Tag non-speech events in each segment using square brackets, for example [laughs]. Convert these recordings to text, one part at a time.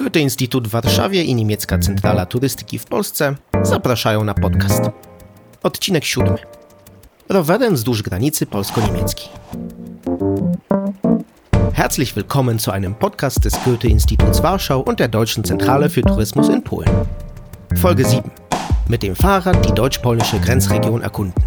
Goethe-Instytut w Warszawie i Niemiecka Centrala Turystyki w Polsce zapraszają na podcast. Odcinek siódmy. Rowerem wzdłuż granicy polsko-niemieckiej. Herzlich willkommen zu einem Podcast des Goethe-Instituts Warschau und der Deutschen Zentrale für Tourismus in Polen. Folge 7. Mit dem Fahrrad die deutsch-polnische Grenzregion erkunden.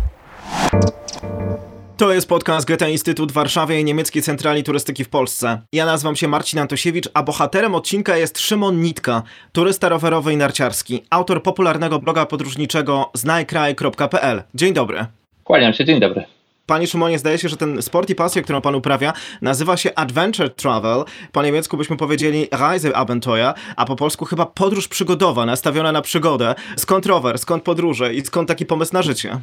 To jest podcast Goethe Instytut w Warszawie i Niemieckiej Centrali Turystyki w Polsce. Ja nazywam się Marcin Antosiewicz, a bohaterem odcinka jest Szymon Nitka, turysta rowerowy i narciarski, autor popularnego bloga podróżniczego znajkraj.pl. Dzień dobry. Kłaniam się, dzień dobry. Panie Szymonie, zdaje się, że ten sport i pasja, którą pan uprawia, nazywa się Adventure Travel. Po niemiecku byśmy powiedzieli Reiseabenteuer, a po polsku chyba podróż przygodowa, nastawiona na przygodę. Skąd rower, skąd podróże i skąd taki pomysł na życie?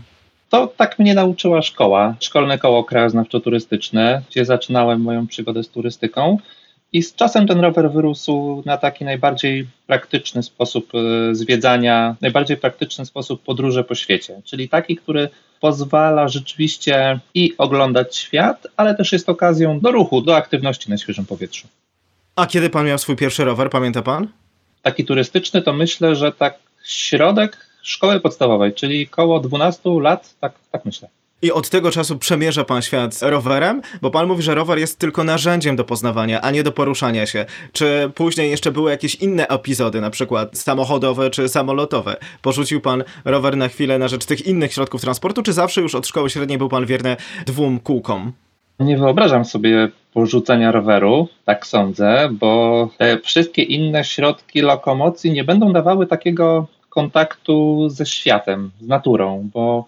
To tak mnie nauczyła szkoła, szkolne koło krajoznawczo-turystyczne, gdzie zaczynałem moją przygodę z turystyką. I z czasem ten rower wyrósł na taki najbardziej praktyczny sposób e, zwiedzania, najbardziej praktyczny sposób podróży po świecie, czyli taki, który pozwala rzeczywiście i oglądać świat, ale też jest okazją do ruchu, do aktywności na świeżym powietrzu. A kiedy pan miał swój pierwszy rower, pamięta pan? Taki turystyczny to myślę, że tak środek szkoły podstawowej, czyli koło 12 lat, tak, tak myślę. I od tego czasu przemierza pan świat rowerem? Bo pan mówi, że rower jest tylko narzędziem do poznawania, a nie do poruszania się. Czy później jeszcze były jakieś inne epizody, na przykład samochodowe czy samolotowe? Porzucił pan rower na chwilę na rzecz tych innych środków transportu, czy zawsze już od szkoły średniej był pan wierny dwóm kółkom? Nie wyobrażam sobie porzucenia roweru, tak sądzę, bo te wszystkie inne środki lokomocji nie będą dawały takiego kontaktu ze światem, z naturą, bo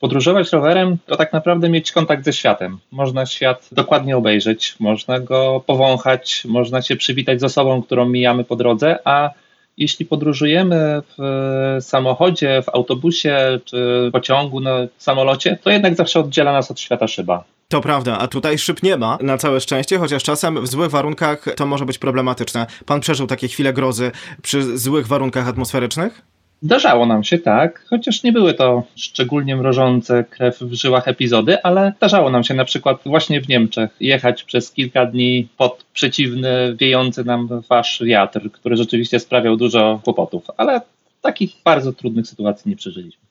podróżować rowerem to tak naprawdę mieć kontakt ze światem. Można świat dokładnie obejrzeć, można go powąchać, można się przywitać z osobą, którą mijamy po drodze, a jeśli podróżujemy w samochodzie, w autobusie czy pociągu, na samolocie, to jednak zawsze oddziela nas od świata szyba. To prawda, a tutaj szyb nie ma, na całe szczęście, chociaż czasem w złych warunkach to może być problematyczne. Pan przeżył takie chwile grozy przy złych warunkach atmosferycznych? Zdarzało nam się tak, chociaż nie były to szczególnie mrożące krew w żyłach epizody, ale zdarzało nam się na przykład właśnie w Niemczech jechać przez kilka dni pod przeciwny, wiejący nam wasz wiatr, który rzeczywiście sprawiał dużo kłopotów, ale takich bardzo trudnych sytuacji nie przeżyliśmy.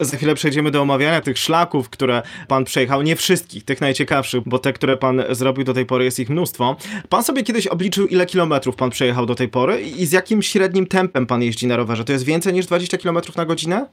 Za chwilę przejdziemy do omawiania tych szlaków, które pan przejechał. Nie wszystkich, tych najciekawszych, bo te, które pan zrobił do tej pory, jest ich mnóstwo. Pan sobie kiedyś obliczył, ile kilometrów pan przejechał do tej pory i z jakim średnim tempem pan jeździ na rowerze? To jest więcej niż 20 km na godzinę?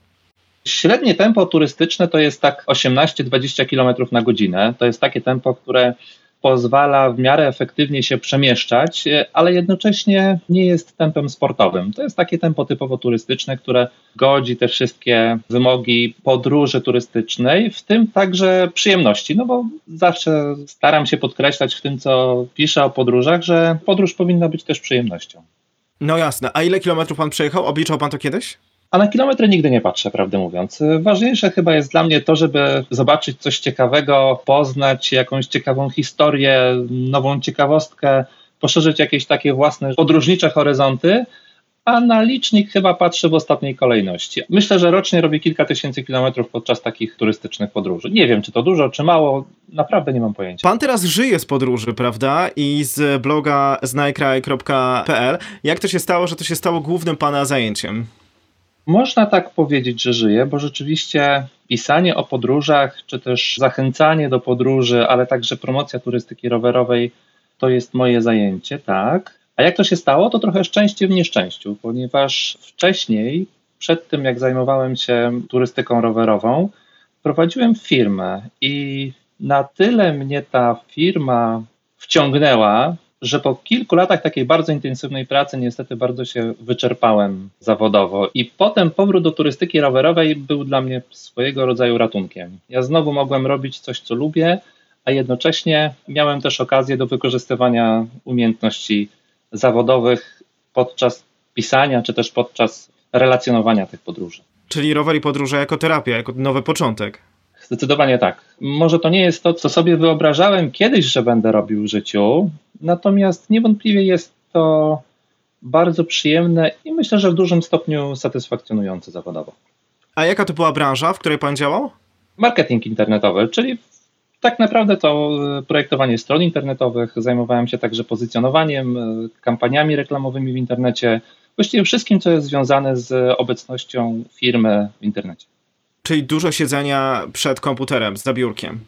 Średnie tempo turystyczne to jest tak 18-20 km na godzinę. To jest takie tempo, które pozwala w miarę efektywnie się przemieszczać, ale jednocześnie nie jest tempem sportowym. To jest takie tempo typowo turystyczne, które godzi te wszystkie wymogi podróży turystycznej, w tym także przyjemności, no bo zawsze staram się podkreślać w tym, co piszę o podróżach, że podróż powinna być też przyjemnością. No jasne. A ile kilometrów pan przejechał? Obliczał pan to kiedyś? A na kilometry nigdy nie patrzę, prawdę mówiąc. Ważniejsze chyba jest dla mnie to, żeby zobaczyć coś ciekawego, poznać jakąś ciekawą historię, nową ciekawostkę, poszerzyć jakieś takie własne podróżnicze horyzonty, a na licznik chyba patrzę w ostatniej kolejności. Myślę, że rocznie robię kilka tysięcy kilometrów podczas takich turystycznych podróży. Nie wiem, czy to dużo, czy mało, naprawdę nie mam pojęcia. Pan teraz żyje z podróży, prawda? I z bloga znajkraj.pl. Jak to się stało, że to się stało głównym pana zajęciem? Można tak powiedzieć, że żyję, bo rzeczywiście pisanie o podróżach, czy też zachęcanie do podróży, ale także promocja turystyki rowerowej to jest moje zajęcie, tak. A jak to się stało, to trochę szczęście w nieszczęściu, ponieważ wcześniej, przed tym jak zajmowałem się turystyką rowerową, prowadziłem firmę i na tyle mnie ta firma wciągnęła, że po kilku latach takiej bardzo intensywnej pracy niestety bardzo się wyczerpałem zawodowo i potem powrót do turystyki rowerowej był dla mnie swojego rodzaju ratunkiem. Ja znowu mogłem robić coś, co lubię, a jednocześnie miałem też okazję do wykorzystywania umiejętności zawodowych podczas pisania czy też podczas relacjonowania tych podróży. Czyli rower i podróże jako terapia, jako nowy początek. Zdecydowanie tak. Może to nie jest to, co sobie wyobrażałem kiedyś, że będę robił w życiu, natomiast niewątpliwie jest to bardzo przyjemne i myślę, że w dużym stopniu satysfakcjonujące zawodowo. A jaka to była branża, w której pan działał? Marketing internetowy, czyli Tak naprawdę to e, projektowanie stron internetowych, zajmowałem się także pozycjonowaniem, e, kampaniami reklamowymi w internecie, właściwie wszystkim, co jest związane z obecnością firmy w internecie. Czyli dużo siedzenia przed komputerem, za biurkiem.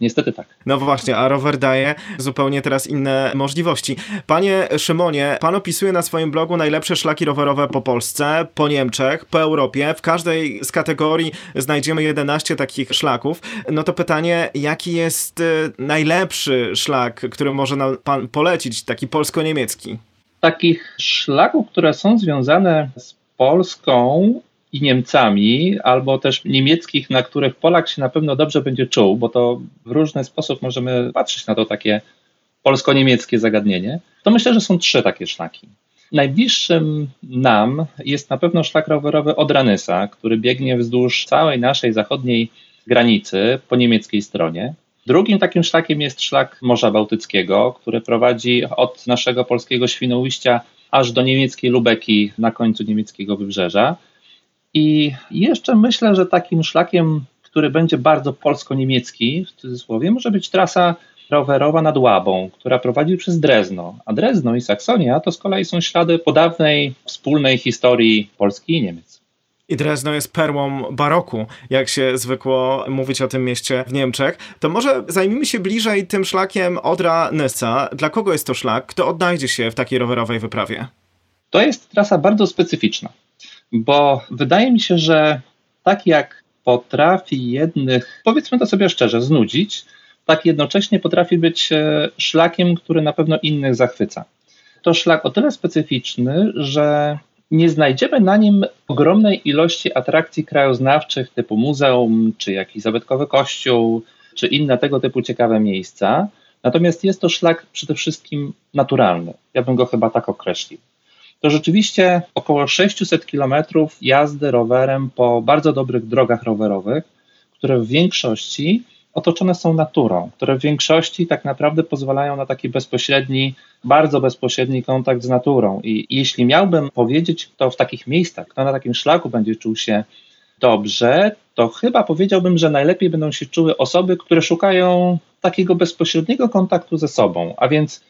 Niestety tak. No właśnie, a rower daje zupełnie teraz inne możliwości. Panie Szymonie, pan opisuje na swoim blogu najlepsze szlaki rowerowe po Polsce, po Niemczech, po Europie. W każdej z kategorii znajdziemy 11 takich szlaków. No to pytanie, jaki jest y, najlepszy szlak, który może nam pan polecić, taki polsko-niemiecki? Takich szlaków, które są związane z Polską, i Niemcami, albo też niemieckich, na których Polak się na pewno dobrze będzie czuł, bo to w różny sposób możemy patrzeć na to takie polsko-niemieckie zagadnienie, to myślę, że są trzy takie szlaki. Najbliższym nam jest na pewno szlak rowerowy od Ranysa, który biegnie wzdłuż całej naszej zachodniej granicy po niemieckiej stronie. Drugim takim szlakiem jest szlak Morza Bałtyckiego, który prowadzi od naszego polskiego Świnoujścia aż do niemieckiej Lubeki na końcu niemieckiego wybrzeża. I jeszcze myślę, że takim szlakiem, który będzie bardzo polsko-niemiecki, w cudzysłowie, może być trasa rowerowa nad Łabą, która prowadzi przez Drezno. A Drezno i Saksonia to z kolei są ślady po dawnej wspólnej historii Polski i Niemiec. I Drezno jest perłą baroku, jak się zwykło mówić o tym mieście w Niemczech. To może zajmijmy się bliżej tym szlakiem Odra-Nyssa. Dla kogo jest to szlak? Kto odnajdzie się w takiej rowerowej wyprawie? To jest trasa bardzo specyficzna bo wydaje mi się, że tak jak potrafi jednych, powiedzmy to sobie szczerze, znudzić, tak jednocześnie potrafi być e, szlakiem, który na pewno innych zachwyca. To szlak o tyle specyficzny, że nie znajdziemy na nim ogromnej ilości atrakcji krajoznawczych typu muzeum, czy jakiś zabytkowy kościół, czy inne tego typu ciekawe miejsca. Natomiast jest to szlak przede wszystkim naturalny. Ja bym go chyba tak określił to rzeczywiście około 600 kilometrów jazdy rowerem po bardzo dobrych drogach rowerowych, które w większości otoczone są naturą, które w większości tak naprawdę pozwalają na taki bezpośredni, bardzo bezpośredni kontakt z naturą. I jeśli miałbym powiedzieć, kto w takich miejscach, kto na takim szlaku będzie czuł się dobrze, to chyba powiedziałbym, że najlepiej będą się czuły osoby, które szukają takiego bezpośredniego kontaktu ze sobą, a więc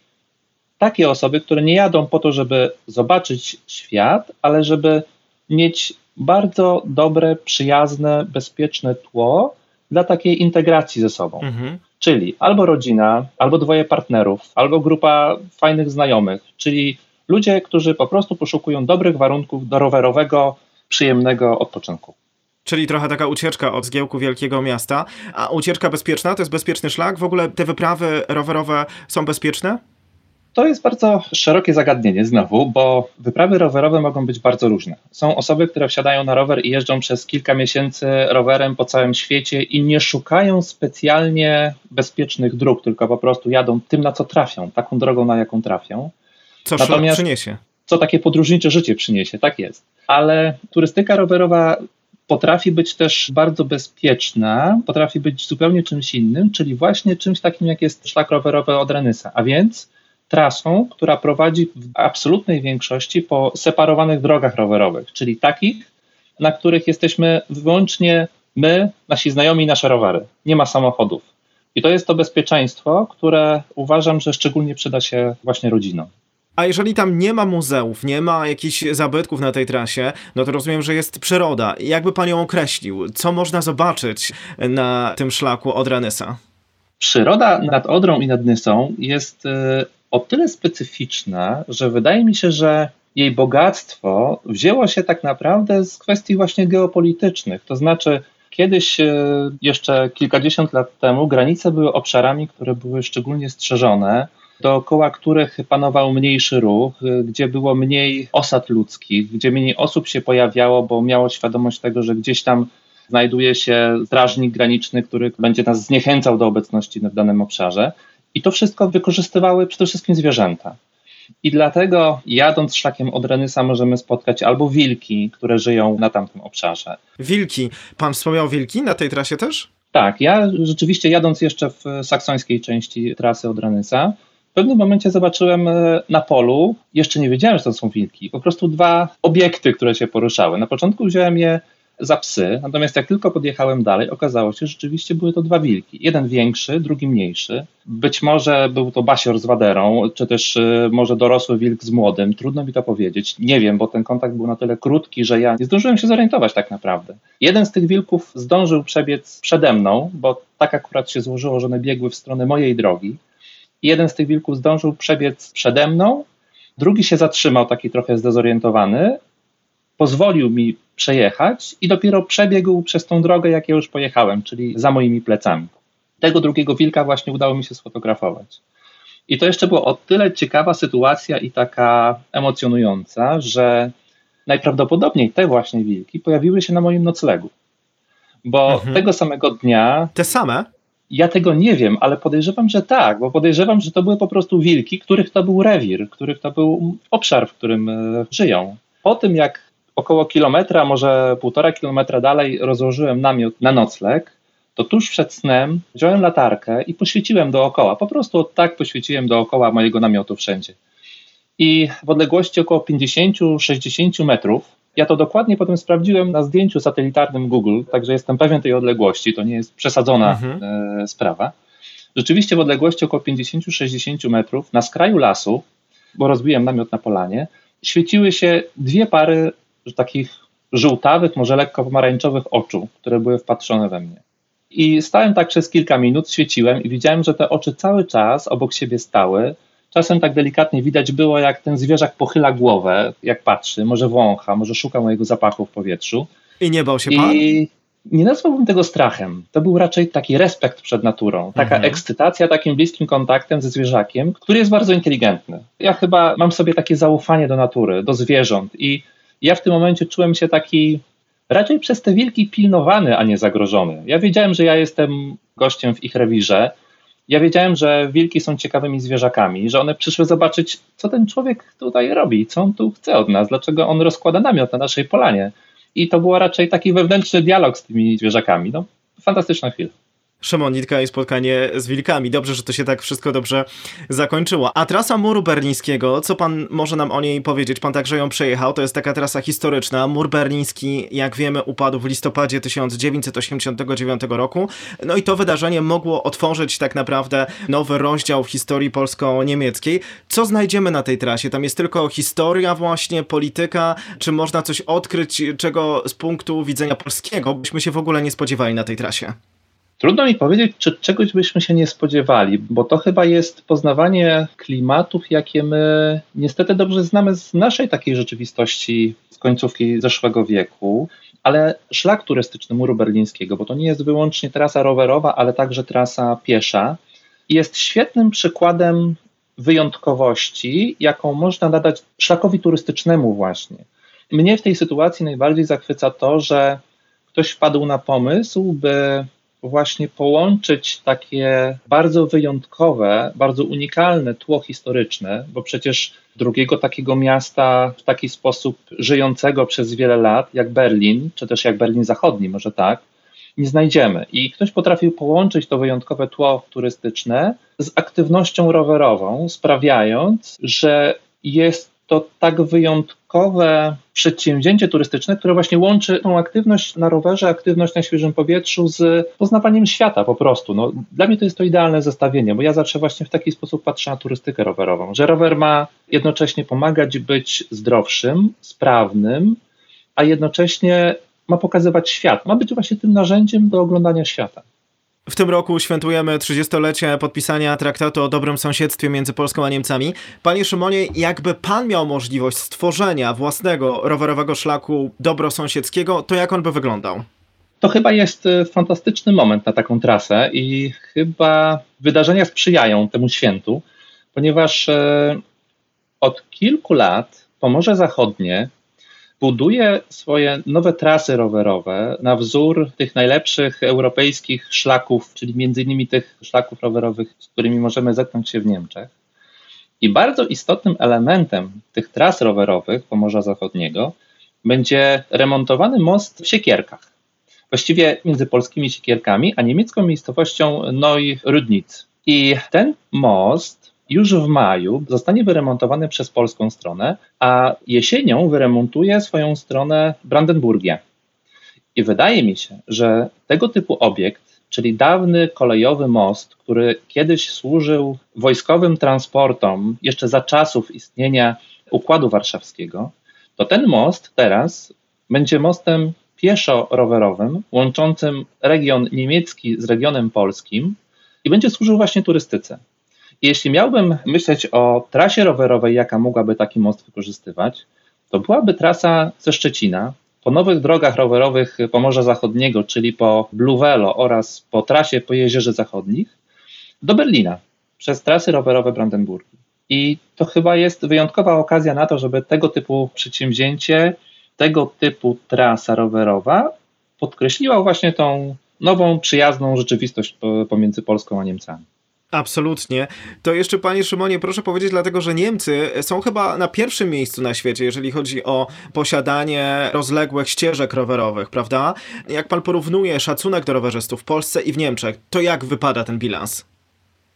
takie osoby, które nie jadą po to, żeby zobaczyć świat, ale żeby mieć bardzo dobre, przyjazne, bezpieczne tło dla takiej integracji ze sobą. Mhm. Czyli albo rodzina, albo dwoje partnerów, albo grupa fajnych znajomych, czyli ludzie, którzy po prostu poszukują dobrych warunków do rowerowego, przyjemnego odpoczynku. Czyli trochę taka ucieczka od zgiełku wielkiego miasta. A ucieczka bezpieczna to jest bezpieczny szlak? W ogóle te wyprawy rowerowe są bezpieczne? To jest bardzo szerokie zagadnienie znowu, bo wyprawy rowerowe mogą być bardzo różne. Są osoby, które wsiadają na rower i jeżdżą przez kilka miesięcy rowerem po całym świecie i nie szukają specjalnie bezpiecznych dróg, tylko po prostu jadą tym, na co trafią, taką drogą, na jaką trafią. Co Natomiast, przyniesie? Co takie podróżnicze życie przyniesie, tak jest. Ale turystyka rowerowa potrafi być też bardzo bezpieczna, potrafi być zupełnie czymś innym, czyli właśnie czymś takim, jak jest szlak rowerowy od Renysa. A więc trasą, która prowadzi w absolutnej większości po separowanych drogach rowerowych, czyli takich, na których jesteśmy wyłącznie my, nasi znajomi i nasze rowery. Nie ma samochodów. I to jest to bezpieczeństwo, które uważam, że szczególnie przyda się właśnie rodzinom. A jeżeli tam nie ma muzeów, nie ma jakichś zabytków na tej trasie, no to rozumiem, że jest przyroda. Jakby pan ją określił? Co można zobaczyć na tym szlaku od Renysa? Przyroda nad Odrą i nad Nysą jest e, o tyle specyficzna, że wydaje mi się, że jej bogactwo wzięło się tak naprawdę z kwestii właśnie geopolitycznych. To znaczy, kiedyś, e, jeszcze kilkadziesiąt lat temu, granice były obszarami, które były szczególnie strzeżone, dookoła których panował mniejszy ruch, e, gdzie było mniej osad ludzkich, gdzie mniej osób się pojawiało, bo miało świadomość tego, że gdzieś tam znajduje się strażnik graniczny, który będzie nas zniechęcał do obecności w danym obszarze. I to wszystko wykorzystywały przede wszystkim zwierzęta. I dlatego jadąc szlakiem od Renysa możemy spotkać albo wilki, które żyją na tamtym obszarze. Wilki. Pan wspomniał wilki na tej trasie też? Tak, ja rzeczywiście jadąc jeszcze w saksońskiej części trasy od Renysa, w pewnym momencie zobaczyłem e, na polu, jeszcze nie wiedziałem, że to są wilki, po prostu dwa obiekty, które się poruszały. Na początku wziąłem je za psy. Natomiast jak tylko podjechałem dalej, okazało się, że rzeczywiście były to dwa wilki. Jeden większy, drugi mniejszy. Być może był to basior z waderą, czy też y, może dorosły wilk z młodym. Trudno mi to powiedzieć. Nie wiem, bo ten kontakt był na tyle krótki, że ja nie zdążyłem się zorientować tak naprawdę. Jeden z tych wilków zdążył przebiec przede mną, bo tak akurat się złożyło, że one biegły w stronę mojej drogi. Jeden z tych wilków zdążył przebiec przede mną, drugi się zatrzymał, taki trochę zdezorientowany, pozwolił mi przejechać i dopiero przebiegł przez tą drogę, jak ja już pojechałem, czyli za moimi plecami. Tego drugiego wilka właśnie udało mi się sfotografować. I to jeszcze była o tyle ciekawa sytuacja i taka emocjonująca, że najprawdopodobniej te właśnie wilki pojawiły się na moim noclegu. Bo mhm. tego samego dnia. Te same? Ja tego nie wiem, ale podejrzewam, że tak, bo podejrzewam, że to były po prostu wilki, których to był rewir, których to był obszar, w którym e, żyją. Po tym, jak około kilometra, może półtora kilometra dalej rozłożyłem namiot na nocleg, to tuż przed snem wziąłem latarkę i poświeciłem dookoła. Po prostu tak poświeciłem dookoła mojego namiotu wszędzie. I w odległości około 50-60 metrów, ja to dokładnie potem sprawdziłem na zdjęciu satelitarnym Google, także jestem pewien tej odległości, to nie jest przesadzona mhm. e, sprawa. Rzeczywiście w odległości około 50-60 metrów na skraju lasu, bo rozbiłem namiot na polanie, świeciły się dwie pary takich żółtawych, może lekko pomarańczowych oczu, które były wpatrzone we mnie. I stałem tak przez kilka minut, świeciłem i widziałem, że te oczy cały czas obok siebie stały. Czasem tak delikatnie widać było, jak ten zwierzak pochyla głowę, jak patrzy, może wącha, może szuka mojego zapachu w powietrzu. I nie bał się pan? I nie nazwałbym tego strachem. To był raczej taki respekt przed naturą, taka mhm. ekscytacja takim bliskim kontaktem ze zwierzakiem, który jest bardzo inteligentny. Ja chyba mam sobie takie zaufanie do natury, do zwierząt i ja w tym momencie czułem się taki raczej przez te wilki pilnowany, a nie zagrożony. Ja wiedziałem, że ja jestem gościem w ich rewirze. Ja wiedziałem, że wilki są ciekawymi zwierzakami, że one przyszły zobaczyć, co ten człowiek tutaj robi, co on tu chce od nas, dlaczego on rozkłada namiot na naszej polanie. I to był raczej taki wewnętrzny dialog z tymi zwierzakami. No, fantastyczna chwila. Szymonitka i spotkanie z wilkami. Dobrze, że to się tak wszystko dobrze zakończyło. A trasa muru berlińskiego, co pan może nam o niej powiedzieć? Pan także ją przejechał, to jest taka trasa historyczna. Mur berliński, jak wiemy, upadł w listopadzie 1989 roku. No i to wydarzenie mogło otworzyć tak naprawdę nowy rozdział w historii polsko-niemieckiej. Co znajdziemy na tej trasie? Tam jest tylko historia właśnie, polityka, czy można coś odkryć, czego z punktu widzenia polskiego byśmy się w ogóle nie spodziewali na tej trasie? Trudno mi powiedzieć, czy czegoś byśmy się nie spodziewali, bo to chyba jest poznawanie klimatów, jakie my niestety dobrze znamy z naszej takiej rzeczywistości z końcówki zeszłego wieku. Ale szlak turystyczny muru berlińskiego, bo to nie jest wyłącznie trasa rowerowa, ale także trasa piesza, jest świetnym przykładem wyjątkowości, jaką można nadać szlakowi turystycznemu, właśnie. Mnie w tej sytuacji najbardziej zachwyca to, że ktoś wpadł na pomysł, by właśnie połączyć takie bardzo wyjątkowe, bardzo unikalne tło historyczne, bo przecież drugiego takiego miasta w taki sposób żyjącego przez wiele lat, jak Berlin, czy też jak Berlin Zachodni, może tak, nie znajdziemy. I ktoś potrafił połączyć to wyjątkowe tło turystyczne z aktywnością rowerową, sprawiając, że jest to tak wyjątkowe przedsięwzięcie turystyczne, które właśnie łączy tą aktywność na rowerze, aktywność na świeżym powietrzu z poznawaniem świata po prostu. No, dla mnie to jest to idealne zestawienie, bo ja zawsze właśnie w taki sposób patrzę na turystykę rowerową, że rower ma jednocześnie pomagać być zdrowszym, sprawnym, a jednocześnie ma pokazywać świat. Ma być właśnie tym narzędziem do oglądania świata. W tym roku świętujemy 30-lecie podpisania traktatu o dobrym sąsiedztwie między Polską a Niemcami. Panie Szymonie, jakby pan miał możliwość stworzenia własnego rowerowego szlaku dobrosąsiedzkiego, to jak on by wyglądał? To chyba jest e, fantastyczny moment na taką trasę i chyba wydarzenia sprzyjają temu świętu, ponieważ e, od kilku lat Pomorze Zachodnie buduje swoje nowe trasy rowerowe na wzór tych najlepszych europejskich szlaków, czyli między innymi tych szlaków rowerowych, z którymi możemy zetknąć się w Niemczech. I bardzo istotnym elementem tych tras rowerowych Pomorza Zachodniego będzie remontowany most w Siekierkach. Właściwie między polskimi Siekierkami a niemiecką miejscowością Neu-Rudnitz. I ten most już w maju zostanie wyremontowany przez polską stronę, a jesienią wyremontuje swoją stronę Brandenburgia. I wydaje mi się, że tego typu obiekt, czyli dawny kolejowy most, który kiedyś służył wojskowym transportom jeszcze za czasów istnienia Układu Warszawskiego, to ten most teraz będzie mostem pieszo-rowerowym łączącym region niemiecki z regionem polskim i będzie służył właśnie turystyce. Jeśli miałbym myśleć o trasie rowerowej, jaka mogłaby taki most wykorzystywać, to byłaby trasa ze Szczecina po nowych drogach rowerowych Pomorza Zachodniego, czyli po Bluewelo oraz po trasie po Jeziorze Zachodnich, do Berlina przez trasy rowerowe Brandenburgii. I to chyba jest wyjątkowa okazja na to, żeby tego typu przedsięwzięcie, tego typu trasa rowerowa podkreśliła właśnie tą nową, przyjazną rzeczywistość pomiędzy Polską a Niemcami. Absolutnie. To jeszcze, panie Szymonie, proszę powiedzieć, dlatego że Niemcy są chyba na pierwszym miejscu na świecie, jeżeli chodzi o posiadanie rozległych ścieżek rowerowych, prawda? Jak pan porównuje szacunek do rowerzystów w Polsce i w Niemczech, to jak wypada ten bilans?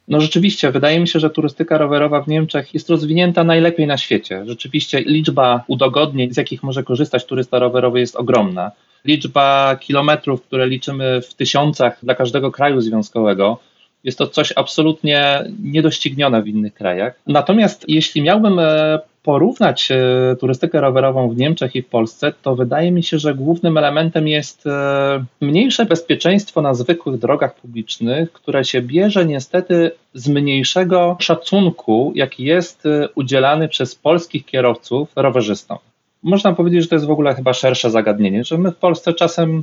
No rzeczywiście, wydaje mi się, że turystyka rowerowa w Niemczech jest rozwinięta najlepiej na świecie. Rzeczywiście liczba udogodnień, z jakich może korzystać turysta rowerowy jest ogromna. Liczba kilometrów, które liczymy w tysiącach dla każdego kraju związkowego, jest to coś absolutnie niedoścignione w innych krajach. Natomiast jeśli miałbym e, porównać e, turystykę rowerową w Niemczech i w Polsce, to wydaje mi się, że głównym elementem jest e, mniejsze bezpieczeństwo na zwykłych drogach publicznych, które się bierze niestety z mniejszego szacunku, jaki jest udzielany przez polskich kierowców rowerzystom. Można powiedzieć, że to jest w ogóle chyba szersze zagadnienie, że my w Polsce czasem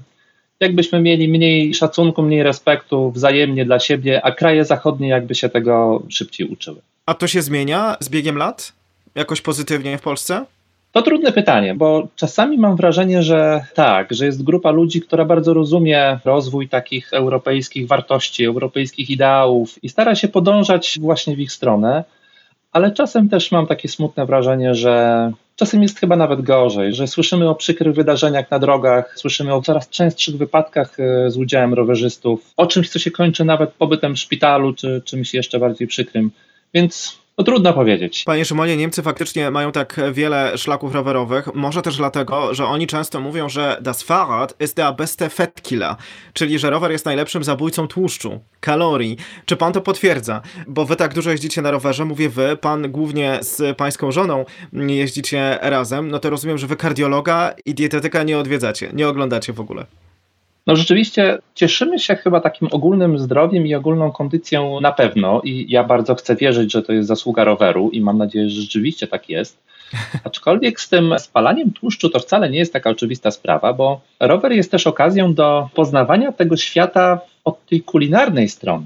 jakbyśmy mieli mniej szacunku, mniej respektu wzajemnie dla siebie, a kraje zachodnie jakby się tego szybciej uczyły. A to się zmienia z biegiem lat? Jakoś pozytywnie w Polsce? To trudne pytanie, bo czasami mam wrażenie, że tak, że jest grupa ludzi, która bardzo rozumie rozwój takich europejskich wartości, europejskich ideałów i stara się podążać właśnie w ich stronę, ale czasem też mam takie smutne wrażenie, że czasem jest chyba nawet gorzej, że słyszymy o przykrych wydarzeniach na drogach, słyszymy o coraz częstszych wypadkach e, z udziałem rowerzystów, o czymś, co się kończy nawet pobytem w szpitalu, czy czymś jeszcze bardziej przykrym. Więc no trudno powiedzieć. Panie Szymonie, Niemcy faktycznie mają tak wiele szlaków rowerowych. Może też dlatego, że oni często mówią, że das Fahrrad ist der beste Fettkiller, czyli że rower jest najlepszym zabójcą tłuszczu, kalorii. Czy pan to potwierdza? Bo wy tak dużo jeździcie na rowerze, mówię wy, pan głównie z pańską żoną jeździcie razem, no to rozumiem, że wy kardiologa i dietetyka nie odwiedzacie, nie oglądacie w ogóle. No rzeczywiście cieszymy się chyba takim ogólnym zdrowiem i ogólną kondycją na pewno i ja bardzo chcę wierzyć, że to jest zasługa roweru i mam nadzieję, że rzeczywiście tak jest. [laughs] Aczkolwiek z tym spalaniem tłuszczu to wcale nie jest taka oczywista sprawa, bo rower jest też okazją do poznawania tego świata od tej kulinarnej strony.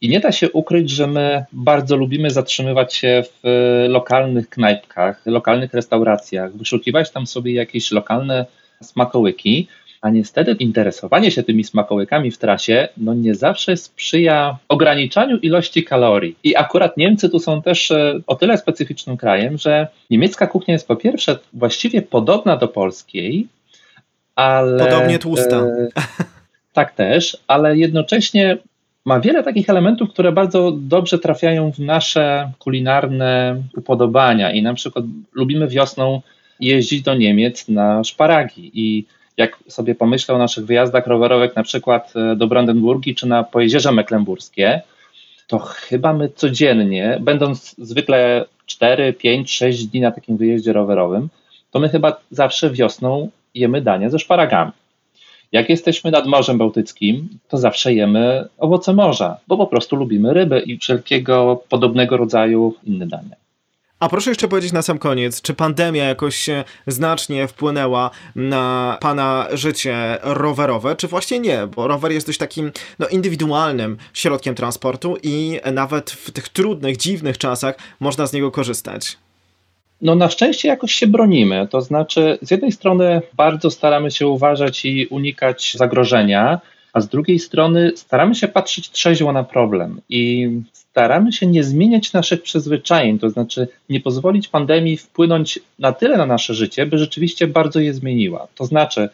I nie da się ukryć, że my bardzo lubimy zatrzymywać się w lokalnych knajpkach, lokalnych restauracjach, wyszukiwać tam sobie jakieś lokalne smakołyki, a niestety interesowanie się tymi smakołykami w trasie no nie zawsze sprzyja ograniczaniu ilości kalorii. I akurat Niemcy tu są też e, o tyle specyficznym krajem, że niemiecka kuchnia jest po pierwsze właściwie podobna do polskiej, ale. Podobnie tłusta. E, tak też, ale jednocześnie ma wiele takich elementów, które bardzo dobrze trafiają w nasze kulinarne upodobania. I na przykład lubimy wiosną jeździć do Niemiec na szparagi. I jak sobie pomyślę o naszych wyjazdach rowerowych, na przykład e, do Brandenburgii czy na Pojezierze Mecklenburskie, to chyba my codziennie, będąc zwykle 4, 5, 6 dni na takim wyjeździe rowerowym, to my chyba zawsze wiosną jemy dania ze szparagami. Jak jesteśmy nad Morzem Bałtyckim, to zawsze jemy owoce morza, bo po prostu lubimy ryby i wszelkiego podobnego rodzaju inne dania. A proszę jeszcze powiedzieć na sam koniec, czy pandemia jakoś znacznie wpłynęła na pana życie rowerowe, czy właśnie nie? Bo rower jest dość takim no, indywidualnym środkiem transportu i nawet w tych trudnych, dziwnych czasach można z niego korzystać. No na szczęście jakoś się bronimy. To znaczy, z jednej strony bardzo staramy się uważać i unikać zagrożenia, a z drugiej strony staramy się patrzeć trzeźwo na problem i staramy się nie zmieniać naszych przyzwyczajeń, to znaczy nie pozwolić pandemii wpłynąć na tyle na nasze życie, by rzeczywiście bardzo je zmieniła. To znaczy,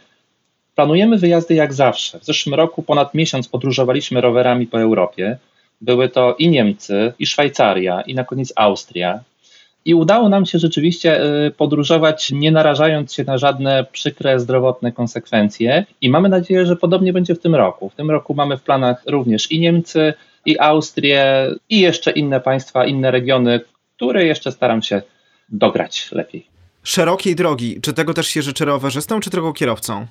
planujemy wyjazdy jak zawsze. W zeszłym roku ponad miesiąc podróżowaliśmy rowerami po Europie. Były to i Niemcy, i Szwajcaria, i na koniec Austria. I udało nam się rzeczywiście y, podróżować, nie narażając się na żadne przykre zdrowotne konsekwencje. I mamy nadzieję, że podobnie będzie w tym roku. W tym roku mamy w planach również i Niemcy, i Austrię, i jeszcze inne państwa, inne regiony, które jeszcze staram się dograć lepiej. Szerokiej drogi. Czy tego też się życzy rowerzystom, czy tylko kierowcom?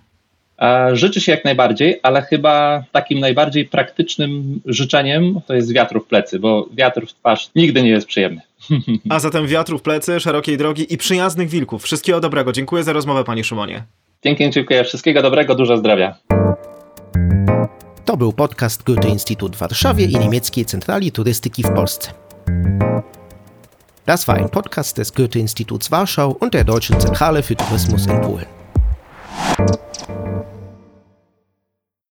Życzy się jak najbardziej, ale chyba takim najbardziej praktycznym życzeniem to jest wiatru w plecy, bo wiatr w twarz nigdy nie jest przyjemny. A zatem wiatru w plecy, szerokiej drogi i przyjaznych wilków. Wszystkiego dobrego. Dziękuję za rozmowę, panie Szymonie. Dzięki, dziękuję. Wszystkiego dobrego, dużo zdrowia. To był podcast Goethe-Institut w Warszawie i niemieckiej Centrali Turystyki w Polsce. Das war ein Podcast des Goethe-Instituts Warschau und der Deutschen Zentrale für Tourismus in Polen. Thank you.